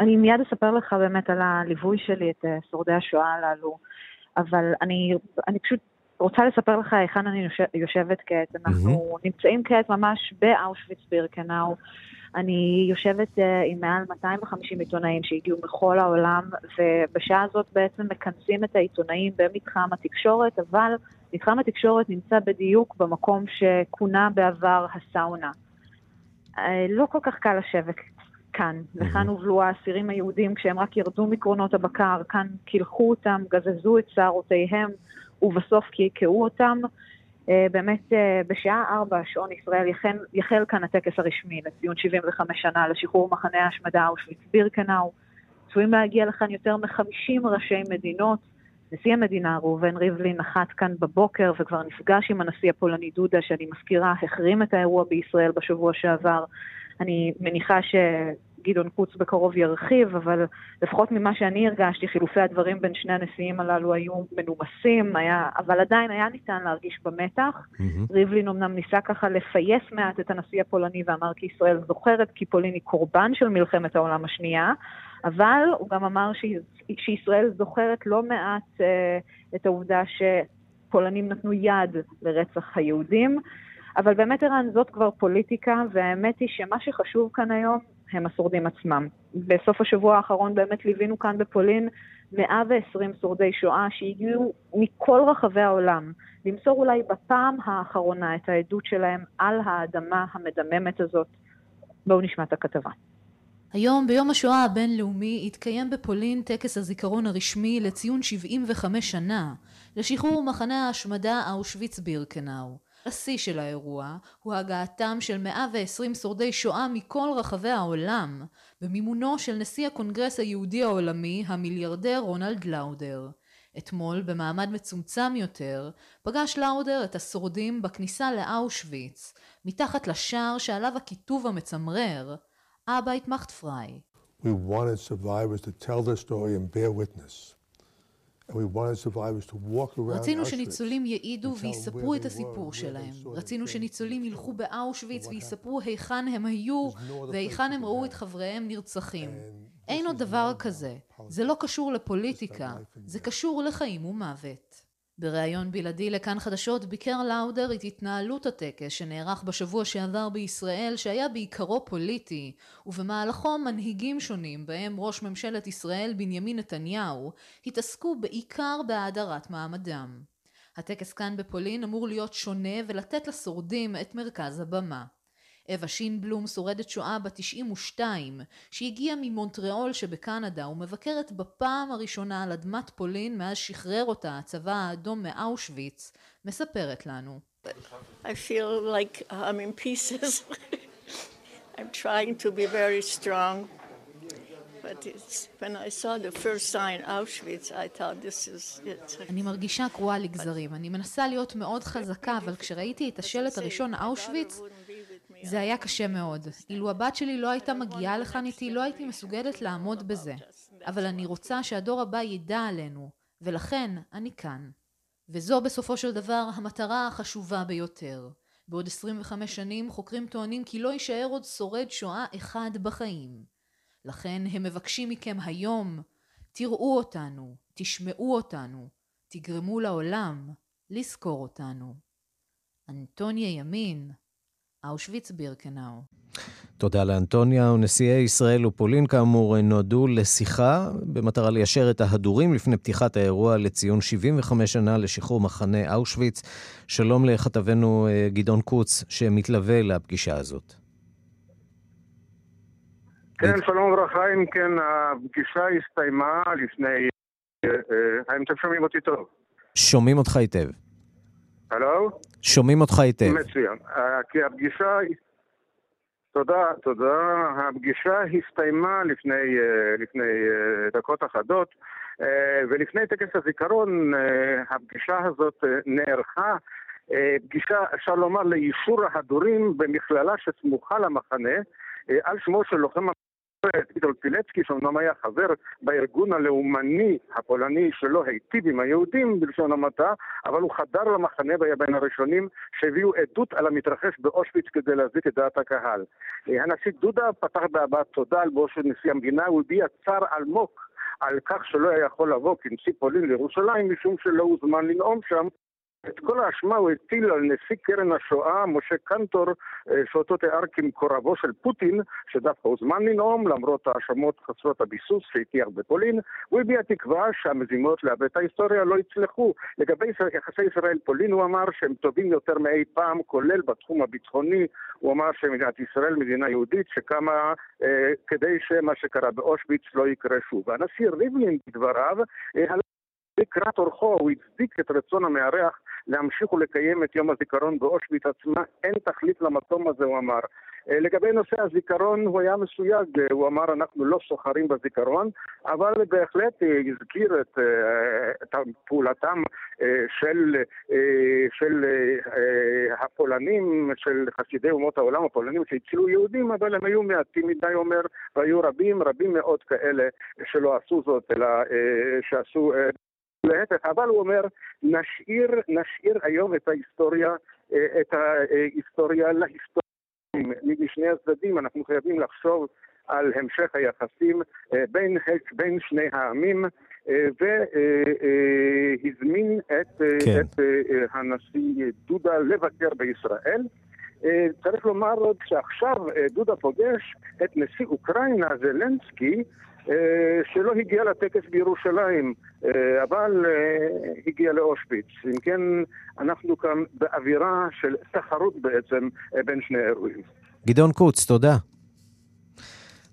אני מיד אספר לך באמת על הליווי שלי את שורדי השואה הללו, אבל אני, אני פשוט רוצה לספר לך היכן אני יושבת כעת. אנחנו mm-hmm. נמצאים כעת ממש באושוויץ בירקנאו. אני יושבת uh, עם מעל 250 עיתונאים שהגיעו מכל העולם, ובשעה הזאת בעצם מכנסים את העיתונאים במתחם התקשורת, אבל מתחם התקשורת נמצא בדיוק במקום שכונה בעבר הסאונה. Uh, לא כל כך קל לשבת כאן. Mm-hmm. לכאן הובלו האסירים היהודים כשהם רק ירדו מקרונות הבקר, כאן קילחו אותם, גזזו את שערותיהם. ובסוף קעקעו אותם. Uh, באמת uh, בשעה ארבע, שעון ישראל, יחל, יחל כאן הטקס הרשמי לציון 75 שנה לשחרור מחנה ההשמדה אושוויץ בירקנאו. צפויים להגיע לכאן יותר מ-50 ראשי מדינות. נשיא המדינה ראובן ריבלין נחת כאן בבוקר וכבר נפגש עם הנשיא הפולני דודה, שאני מזכירה, החרים את האירוע בישראל בשבוע שעבר. אני מניחה ש... גדעון קוץ בקרוב ירחיב, אבל לפחות ממה שאני הרגשתי, חילופי הדברים בין שני הנשיאים הללו היו מנומסים, היה, אבל עדיין היה ניתן להרגיש במתח. Mm-hmm. ריבלין אמנם ניסה ככה לפייס מעט את הנשיא הפולני ואמר כי ישראל זוכרת כי פולין היא קורבן של מלחמת העולם השנייה, אבל הוא גם אמר ש... שישראל זוכרת לא מעט אה, את העובדה שפולנים נתנו יד לרצח היהודים. אבל באמת, ערן, זאת כבר פוליטיקה, והאמת היא שמה שחשוב כאן היום הם השורדים עצמם. בסוף השבוע האחרון באמת ליווינו כאן בפולין 120 שורדי שואה שהגיעו מכל רחבי העולם למסור אולי בפעם האחרונה את העדות שלהם על האדמה המדממת הזאת. בואו נשמע את הכתבה. היום, ביום השואה הבינלאומי, התקיים בפולין טקס הזיכרון הרשמי לציון 75 שנה לשחרור מחנה ההשמדה אושוויץ בירקנאו. השיא של האירוע הוא הגעתם של 120 שורדי שואה מכל רחבי העולם במימונו של נשיא הקונגרס היהודי העולמי המיליארדר רונלד לאודר. אתמול במעמד מצומצם יותר פגש לאודר את השורדים בכניסה לאושוויץ מתחת לשער שעליו הכיתוב המצמרר אבייט מאכט פריי. We wanted survivors to tell their story and bear witness. רצינו שניצולים יעידו ויספרו את הסיפור שלהם. רצינו שניצולים ילכו באושוויץ ויספרו היכן הם היו והיכן הם ראו את חבריהם נרצחים. אין עוד דבר כזה. זה לא קשור לפוליטיקה, זה קשור לחיים ומוות. בריאיון בלעדי לכאן חדשות ביקר לאודר את התנהלות הטקס שנערך בשבוע שעבר בישראל שהיה בעיקרו פוליטי ובמהלכו מנהיגים שונים בהם ראש ממשלת ישראל בנימין נתניהו התעסקו בעיקר בהאדרת מעמדם. הטקס כאן בפולין אמור להיות שונה ולתת לשורדים את מרכז הבמה. אווה שינבלום שורדת שואה בת 92 שהגיעה ממונטריאול שבקנדה ומבקרת בפעם הראשונה על אדמת פולין מאז שחרר אותה הצבא האדום מאושוויץ מספרת לנו I feel like I'm in pieces. I'm trying to be very strong. But it's, when I saw the first sign, Auschwitz, I thought this is it. אני מרגישה קרועה לגזרים. אני מנסה להיות מאוד חזקה, אבל כשראיתי את השלט הראשון אושוויץ, זה היה קשה מאוד. אילו הבת שלי לא הייתה מגיעה לכאן איתי, לא הייתי מסוגלת לעמוד בזה. אבל אני רוצה שהדור הבא ידע עלינו, ולכן אני כאן. וזו בסופו של דבר המטרה החשובה ביותר. בעוד 25 שנים חוקרים טוענים כי לא יישאר עוד שורד שואה אחד בחיים. לכן הם מבקשים מכם היום, תראו אותנו, תשמעו אותנו, תגרמו לעולם לזכור אותנו. אנטוניה ימין, אושוויץ בירקנאו. תודה לאנטוניה, ונשיאי ישראל ופולין כאמור נועדו לשיחה במטרה ליישר את ההדורים לפני פתיחת האירוע לציון 75 שנה לשחרור מחנה אושוויץ. שלום לכתבנו אה, גדעון קוץ שמתלווה לפגישה הזאת. כן, שלום וברכה, אם כן, הפגישה הסתיימה לפני... אה, אה, האם אתם שומעים אותי טוב? שומעים אותך היטב. הלו? שומעים אותך היטב. מצוין. אה, כי הפגישה... תודה, תודה. הפגישה הסתיימה לפני, לפני דקות אחדות, ולפני טקס הזיכרון הפגישה הזאת נערכה פגישה, אפשר לומר, לאישור ההדורים במכללה שסמוכה למחנה, על שמו של לוחם אידול פילצקי, שאומנם היה חבר בארגון הלאומני הפולני שלא היטיב עם היהודים בלשון המעטה, אבל הוא חדר למחנה והיה בין הראשונים שהביאו עדות על המתרחש באושוויץ כדי להזיק את דעת הקהל. הנשיא דודה פתח בהבעת תודה על בואו של נשיא המדינה, הוא הביע צער עמוק על כך שלא היה יכול לבוא כנשיא פולין לירושלים משום שלא הוזמן לנאום שם את כל האשמה הוא הטיל על נשיא קרן השואה, משה קנטור, אה, שאותו תיאר כמקורבו של פוטין, שדווקא הוזמן לנאום, למרות האשמות חסרות הביסוס שהטיח בפולין. הוא הביע תקווה שהמזימות לאבד ההיסטוריה לא יצלחו. לגבי יחסי ישראל-פולין הוא אמר שהם טובים יותר מאי פעם, כולל בתחום הביטחוני. הוא אמר שמדינת ישראל מדינה יהודית שקמה אה, כדי שמה שקרה באושוויץ לא יקרה שוב. והנשיא ריבלין בדבריו אה, לקראת אורחו הוא הצדיק את רצון המארח להמשיך ולקיים את יום הזיכרון באושוויץ עצמה, אין תכלית למקום הזה, הוא אמר. אה, לגבי נושא הזיכרון הוא היה מסויג, אה, הוא אמר אנחנו לא סוחרים בזיכרון, אבל בהחלט אה, הזכיר את, את פעולתם של, של הפולנים, של חסידי אומות העולם הפולנים שהצילו יהודים, אבל הם היו מעטים מדי אומר, והיו רבים, רבים מאוד כאלה שלא עשו זאת, אלא שעשו להפך, אבל הוא אומר, נשאיר, נשאיר היום את ההיסטוריה, אה, את ההיסטוריה להיסטוריה משני הצדדים, אנחנו חייבים לחשוב על המשך היחסים אה, בין, בין שני העמים, אה, והזמין את, כן. את הנשיא דודה לבקר בישראל. צריך לומר עוד שעכשיו דודה פוגש את נשיא אוקראינה זלנסקי שלא הגיע לטקס בירושלים, אה, אבל אה, הגיע לאושוויץ. אם כן, אנחנו כאן באווירה של תחרות בעצם בין שני האירועים. גדעון קוץ, תודה.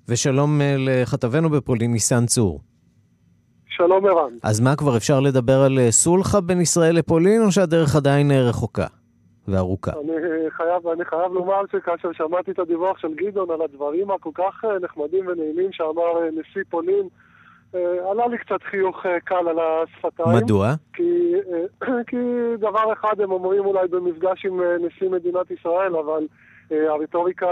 ושלום לכתבנו בפולין, ניסן צור. שלום ערן. אז מה, כבר אפשר לדבר על סולחה בין ישראל לפולין, או שהדרך עדיין רחוקה? וארוכה. אני חייב, אני חייב לומר שכאשר שמעתי את הדיווח של גדעון על הדברים הכל כך אה, נחמדים ונעימים שאמר אה, נשיא פולין, אה, עלה לי קצת חיוך קל על השפתיים. מדוע? כי, כי דבר אחד הם אומרים אולי במפגש עם נשיא מדינת ישראל, אבל הרטוריקה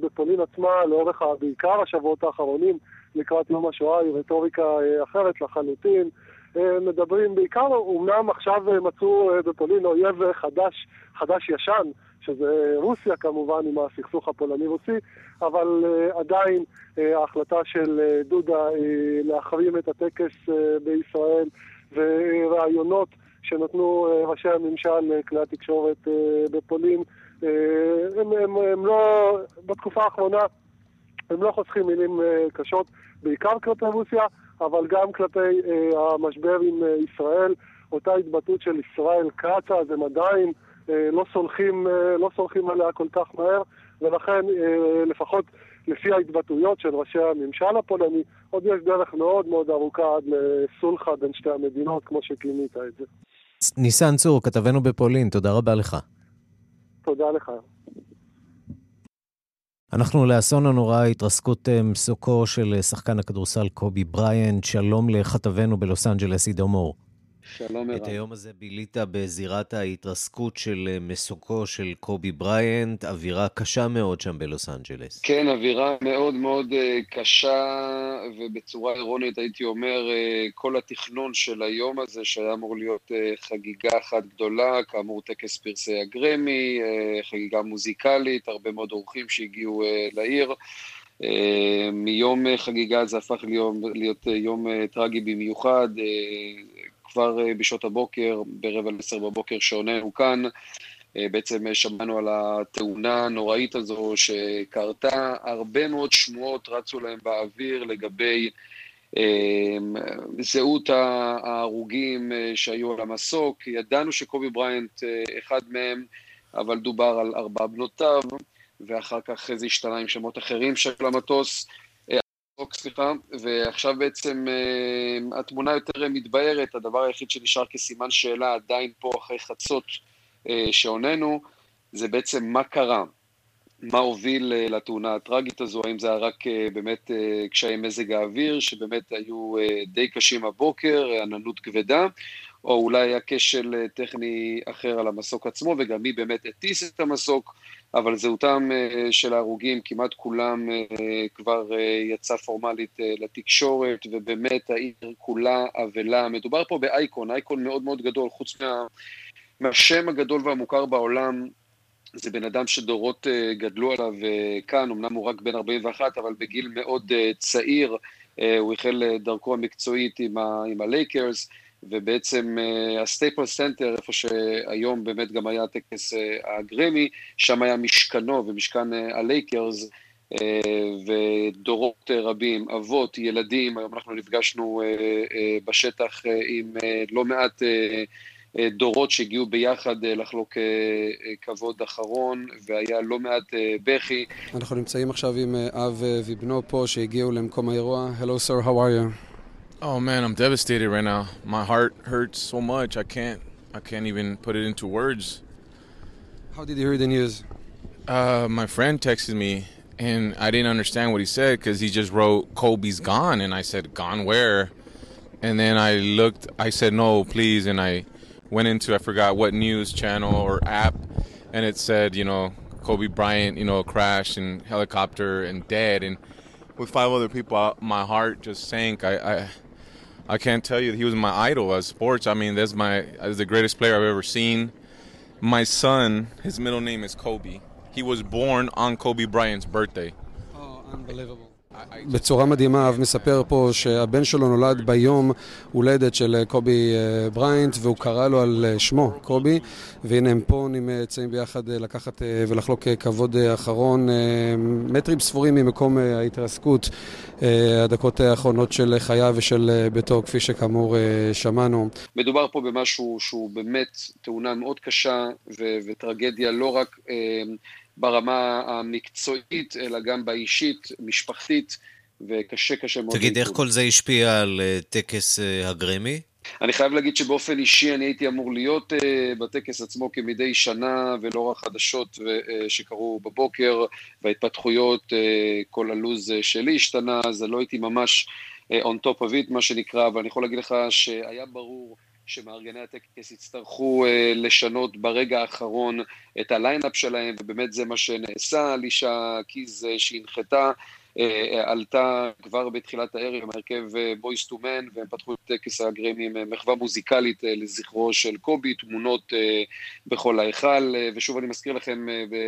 בפולין עצמה, לאורך בעיקר השבועות האחרונים, לקראת יום השואה, היא רטוריקה אחרת לחלוטין. מדברים בעיקר, אמנם עכשיו מצאו בפולין אויב חדש, חדש-ישן, שזה רוסיה כמובן עם הסכסוך הפולני-רוסי, אבל עדיין ההחלטה של דודה להחרים את הטקס בישראל ורעיונות שנתנו ראשי הממשל לכלי התקשורת בפולין, הם, הם, הם לא, בתקופה האחרונה הם לא חוסכים מילים קשות, בעיקר כלפי רוסיה, אבל גם כלפי uh, המשבר עם uh, ישראל. אותה התבטאות של ישראל כץ, אז הם עדיין אה, לא סולחים, אה, לא סולחים עליה כל כך מהר, ולכן אה, לפחות לפי ההתבטאויות של ראשי הממשל הפולני, עוד יש דרך מאוד מאוד ארוכה עד לסולחה בין שתי המדינות, כמו שכינית את זה. ניסן צור, כתבנו בפולין, תודה רבה לך. תודה לך. אנחנו לאסון הנורא התרסקות מסוקו של שחקן הכדורסל קובי בריינט. שלום לכתבנו בלוס אנג'לס, עידו מור. שלום ערן. את היום הזה בילית בזירת ההתרסקות של אה, מסוקו של קובי בריינט, אווירה קשה מאוד שם בלוס אנג'לס. כן, אווירה מאוד מאוד אה, קשה, ובצורה אירונית הייתי אומר, אה, כל התכנון של היום הזה, שהיה אמור להיות חגיגה אחת גדולה, כאמור טקס פרסי הגרמי, חגיגה מוזיקלית, הרבה מאוד אורחים שהגיעו לעיר. מיום חגיגה זה הפך להיות, להיות יום טרגי במיוחד, כבר אה, בשעות הבוקר, ברבע לעשר בבוקר שעוננו כאן. אה, בעצם שמענו על התאונה הנוראית הזו שקרתה, הרבה מאוד שמועות רצו להם באוויר לגבי אה, זהות ההרוגים שהיו על המסוק. ידענו שקובי בריינט אחד מהם, אבל דובר על ארבע בנותיו, ואחר כך זה השתנה עם שמות אחרים של המטוס. רוק, סליחה, ועכשיו בעצם uh, התמונה יותר מתבהרת, הדבר היחיד שנשאר כסימן שאלה עדיין פה אחרי חצות uh, שעוננו, זה בעצם מה קרה, מה הוביל uh, לתאונה הטראגית הזו, האם זה היה רק באמת קשיי מזג האוויר, שבאמת היו די קשים הבוקר, עננות כבדה, או אולי היה כשל טכני אחר על המסוק עצמו, וגם מי באמת הטיס את המסוק. אבל זהותם אה, של ההרוגים, כמעט כולם אה, כבר אה, יצא פורמלית לתקשורת, ובאמת העיר כולה אבלה. מדובר פה באייקון, אייקון מאוד מאוד גדול, חוץ מה, מהשם הגדול והמוכר בעולם, זה בן אדם שדורות גדלו עליו כאן, אמנם הוא רק בן 41, אבל בגיל מאוד צעיר, הוא החל דרכו המקצועית עם, ה, הלייקרס. ובעצם הסטייפלס סנטר, איפה שהיום באמת גם היה הטקס אה, הגרמי, שם היה משכנו ומשכן אה, הלייקרס, אה, ודורות רבים, אבות, ילדים, היום אנחנו נפגשנו בשטח עם לא מעט דורות שהגיעו ביחד לחלוק כבוד אחרון, והיה לא מעט בכי. אנחנו נמצאים עכשיו עם אב ובנו פה שהגיעו למקום האירוע. Hello sir, how are you? Oh man, I'm devastated right now. My heart hurts so much. I can't I can't even put it into words. How did you hear the news? Uh, my friend texted me and I didn't understand what he said because he just wrote Kobe's gone and I said gone where? And then I looked I said no, please and I went into I forgot what news channel or app and it said, you know, Kobe Bryant, you know, crashed in helicopter and dead and with five other people, my heart just sank. I, I I can't tell you he was my idol as sports. I mean, that's my that's the greatest player I've ever seen. My son, his middle name is Kobe. He was born on Kobe Bryant's birthday. Oh, unbelievable. בצורה מדהימה, אב מספר פה שהבן שלו נולד ביום הולדת של קובי אה, בריינט והוא קרא לו על אה, שמו, קובי, והנה הם פה נמצאים ביחד אה, לקחת ולחלוק כבוד אחרון, מטרים ספורים ממקום ההתרסקות, הדקות האחרונות של חייו ושל ביתו, כפי שכאמור שמענו. מדובר פה במשהו שהוא באמת תאונה מאוד קשה ו- וטרגדיה לא רק... ברמה המקצועית, אלא גם באישית, משפחתית, וקשה קשה מאוד. תגיד, איך כל זה השפיע על uh, טקס uh, הגרמי? אני חייב להגיד שבאופן אישי אני הייתי אמור להיות uh, בטקס עצמו כמדי שנה, ולאור החדשות uh, שקרו בבוקר, וההתפתחויות, uh, כל הלו"ז uh, שלי השתנה, אז לא הייתי ממש uh, on top of it, מה שנקרא, אבל אני יכול להגיד לך שהיה ברור שמארגני הטקס יצטרכו אה, לשנות ברגע האחרון את הליינאפ שלהם, ובאמת זה מה שנעשה, אלישיה קיז אה, שהנחתה, עלתה כבר בתחילת הערב עם הרכב Boyz II Men, והם פתחו את טקס הגרמי עם מחווה מוזיקלית לזכרו של קובי, תמונות בכל ההיכל, ושוב אני מזכיר לכם,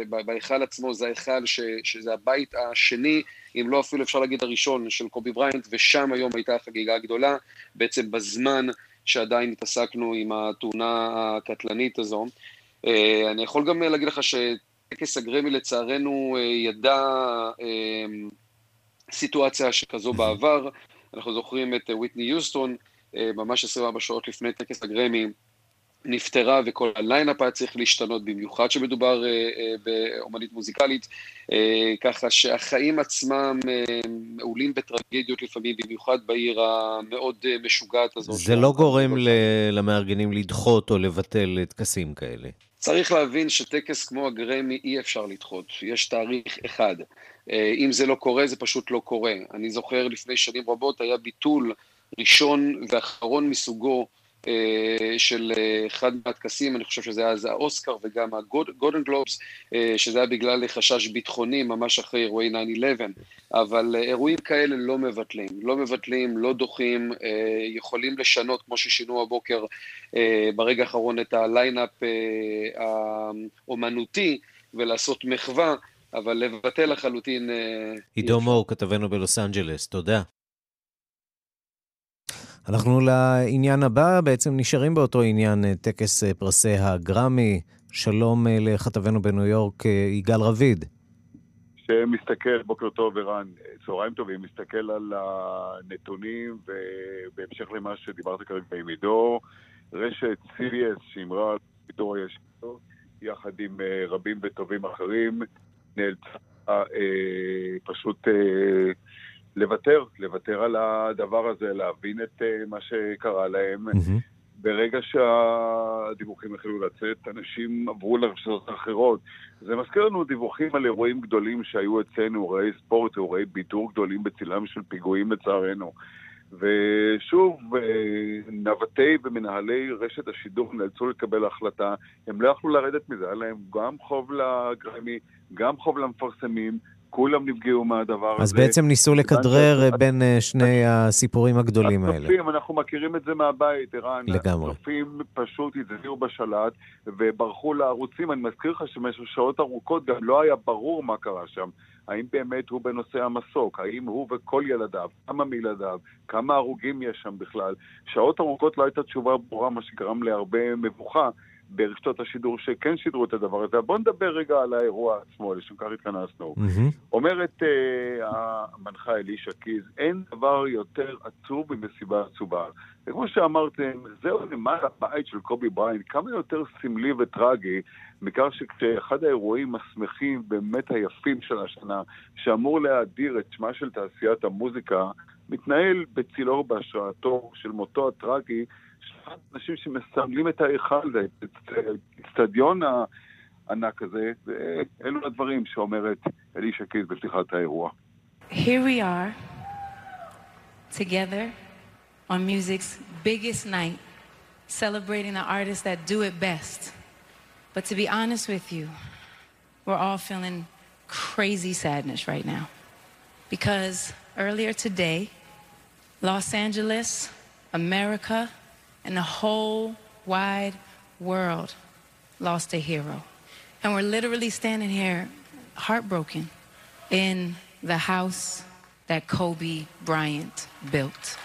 בהיכל עצמו זה ההיכל שזה הבית השני, אם לא אפילו אפשר להגיד הראשון של קובי בריינט, ושם היום הייתה החגיגה הגדולה, בעצם בזמן שעדיין התעסקנו עם התאונה הקטלנית הזו. אני יכול גם להגיד לך שטקס הגרמי לצערנו ידע סיטואציה שכזו בעבר. אנחנו זוכרים את וויטני יוסטון, ממש 24 שעות לפני טקס הגרמי, נפטרה וכל הליינאפ היה צריך להשתנות, במיוחד שמדובר באומנית מוזיקלית, ככה שהחיים עצמם מעולים בטרגדיות לפעמים, במיוחד בעיר המאוד משוגעת הזאת. זה לא גורם למארגנים לדחות או לבטל טקסים כאלה. צריך להבין שטקס כמו הגרמי אי אפשר לדחות, יש תאריך אחד. אם זה לא קורה, זה פשוט לא קורה. אני זוכר לפני שנים רבות היה ביטול ראשון ואחרון מסוגו של אחד מהטקסים, אני חושב שזה היה אז האוסקר וגם הגולדן גלובס, שזה היה בגלל חשש ביטחוני ממש אחרי אירועי 9-11, אבל אירועים כאלה לא מבטלים, לא מבטלים, לא דוחים, יכולים לשנות, כמו ששינו הבוקר ברגע האחרון את הליינאפ האומנותי ולעשות מחווה, אבל לבטל לחלוטין... עידו מור, כתבנו בלוס אנג'לס, תודה. אנחנו לעניין הבא, בעצם נשארים באותו עניין, טקס פרסי הגרמי. שלום לכתבנו בניו יורק, יגאל רביד. שמסתכל, בוקר טוב ערן, צהריים טובים, מסתכל על הנתונים ובהמשך למה שדיברת כרגע עם עידו, רשת CBS שאמרה על עידו הישיר, יחד עם רבים וטובים אחרים, נאלצה אה, פשוט אה, לוותר, לוותר על הדבר הזה, להבין את uh, מה שקרה להם. Mm-hmm. ברגע שהדיווחים החלו לצאת, אנשים עברו לרשתות אחרות. זה מזכיר לנו דיווחים על אירועים גדולים שהיו אצלנו, אירועי ספורט, אירועי בידור גדולים בצילם של פיגועים לצערנו. ושוב, נווטי ומנהלי רשת השידור נאלצו לקבל החלטה, הם לא יכלו לרדת מזה, היה להם גם חוב לגרמי, גם חוב למפרסמים, כולם נפגעו מהדבר הזה. אז בעצם ניסו לכדרר בין שני הסיפורים הגדולים האלה. הצופים, אנחנו מכירים את זה מהבית, ערן. לגמרי. הצופים פשוט הצביעו בשלט וברחו לערוצים. אני מזכיר לך שבמשך שעות ארוכות גם לא היה ברור מה קרה שם. האם באמת הוא בנושא המסוק? האם הוא וכל ילדיו? כמה מילדיו? כמה הרוגים יש שם בכלל? שעות ארוכות לא הייתה תשובה ברורה, מה שגרם להרבה מבוכה. ברשתות השידור שכן שידרו את הדבר הזה. בואו נדבר רגע על האירוע עצמו, לשם כך התכנסנו. Mm-hmm. אומרת uh, המנחה אלישע קיז, אין דבר יותר עצוב ממסיבה עצובה. וכמו שאמרתם, זהו למעלה הבית של קובי בריין, כמה יותר סמלי וטרגי מכך שכשאחד האירועים השמחים, באמת היפים של השנה, שאמור להאדיר את שמה של תעשיית המוזיקה, מתנהל בצילו בהשראתו של מותו הטרגי אנשים שמסמלים את ההיכל, את האצטדיון הענק הזה, ואלו הדברים שאומרת אלישע קיז בפתיחת האירוע. Here we are, together on music's biggest night, celebrating the artists that do it best. But to be honest with you, we're all feeling crazy sadness right now. Because earlier today, Los Angeles, America, and the whole wide world lost a hero. And we're literally standing here heartbroken in the house that Kobe Bryant built.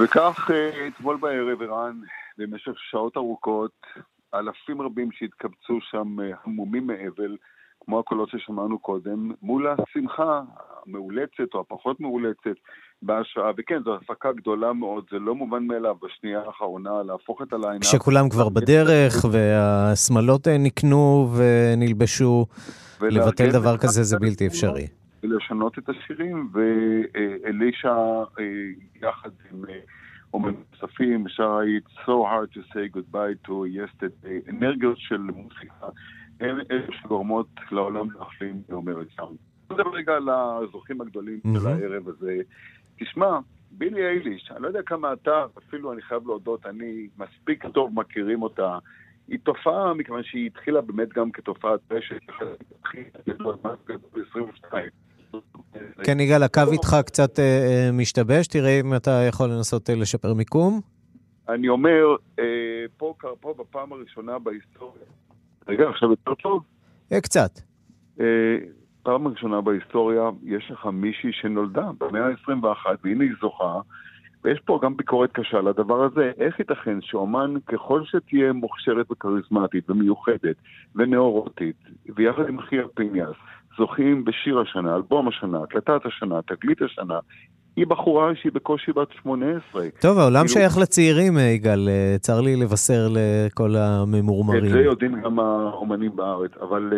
וכך אתמול בערב, ערן, במשך שעות ארוכות, אלפים רבים שהתקבצו שם המומים מאבל, כמו הקולות ששמענו קודם, מול השמחה המאולצת או הפחות מאולצת בהשראה, וכן, זו הפקה גדולה מאוד, זה לא מובן מאליו בשנייה האחרונה להפוך את הליינאפ. כשכולם כבר בדרך והשמלות נקנו ונלבשו, לבטל דבר כזה זה בלתי אפשרי. ולשנות את השירים, ואלישע יחד עם אומנים נוספים, שרה It's so hard to say goodbye to yesterday, אנרגיות של מוזיקה, הן אלה שגורמות לעולם להחלים, היא אומרת שם. נדבר רגע על הזוכים הגדולים של הערב הזה. תשמע, בילי אייליש, אני לא יודע כמה אתה, אפילו אני חייב להודות, אני מספיק טוב מכירים אותה. היא תופעה, מכיוון שהיא התחילה באמת גם כתופעת רשת, כן, יגאל, הקו איתך קצת אה, משתבש, תראה אם אתה יכול לנסות לשפר מיקום. אני אומר, פה, פה בפעם הראשונה בהיסטוריה, רגע, עכשיו יותר טוב? קצת. פעם ראשונה בהיסטוריה יש לך מישהי שנולדה במאה ה-21, והנה היא זוכה, ויש פה גם ביקורת קשה לדבר הזה. איך ייתכן שאומן, ככל שתהיה מוכשרת וכריזמטית ומיוחדת ונאורוטית, ויחד עם אחיה פיניאס, זוכים בשיר השנה, אלבום השנה, הקלטת השנה, תגלית השנה, היא בחורה שהיא בקושי בת 18. טוב, העולם כאילו... שייך לצעירים, יגאל. צר לי לבשר לכל הממורמרים. את זה יודעים גם האומנים בארץ, אבל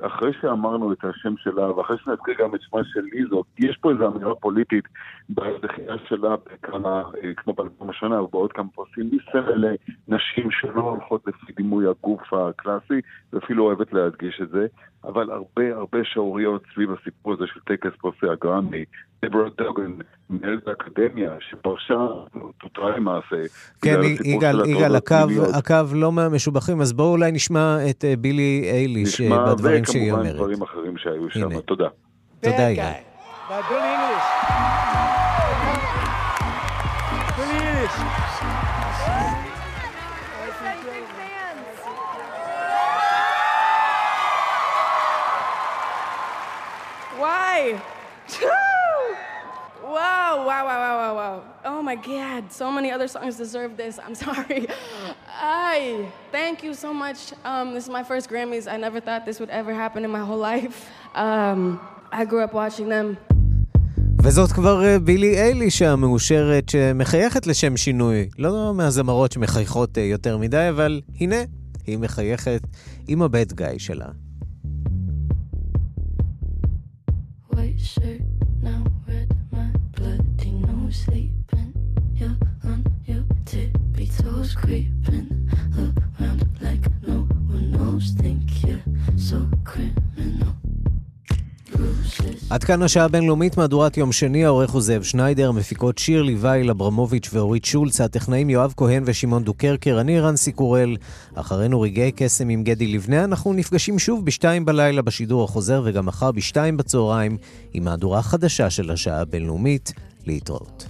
אחרי שאמרנו את השם שלה, ואחרי שנזכיר גם את שמה של ליזו, יש פה איזו אמירה פוליטית בזכייה שלה בכמה, כמו באלבום השנה ובעוד כמה פרסים, היא סמל לנשים שלא הולכות לפי דימוי הגוף הקלאסי, ואפילו אוהבת להדגיש את זה, אבל הרבה הרבה שעוריות סביב הסיפור הזה של טקס פרסי הגרמי. דברה דוגן, מנהלת האקדמיה, שפרשה, פוטרה למעשה. כן, יגאל, יגאל, הקו, הקו לא מהמשובחים, אז בואו אולי נשמע את בילי אייליש בדברים שהיא אומרת. נשמע, וכמובן דברים אחרים שהיו שם. תודה. תודה, יגאל. Why? Wow, wow, wow, wow, wow. Oh my God, so many other songs deserve this. I'm sorry. I thank you so much. Um, this is my first Grammys. I never thought this would ever happen in my whole life. Um, I grew up watching them. וזאת כבר בילי אייליש המאושרת שמחייכת לשם שינוי. לא מהזמרות שמחייכות יותר מדי, אבל הנה, היא מחייכת עם הבד גאי שלה. עד כאן השעה הבינלאומית, מהדורת יום שני, העורך הוא זאב שניידר, מפיקות שיר ליוואי, אברמוביץ' ואורית שולץ, הטכנאים יואב כהן ושמעון דוקרקר, אני רנסי קורל. אחרינו רגעי קסם עם גדי לבנה, אנחנו נפגשים שוב בשתיים בלילה בשידור החוזר, וגם מחר בשתיים בצהריים, עם מהדורה חדשה של השעה הבינלאומית, להתראות.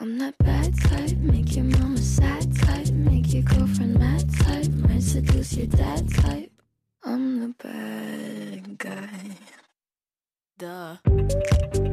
I'm that bad type, make your mama sad type, make your girlfriend mad type, might seduce your dad type. I'm the bad guy. Duh.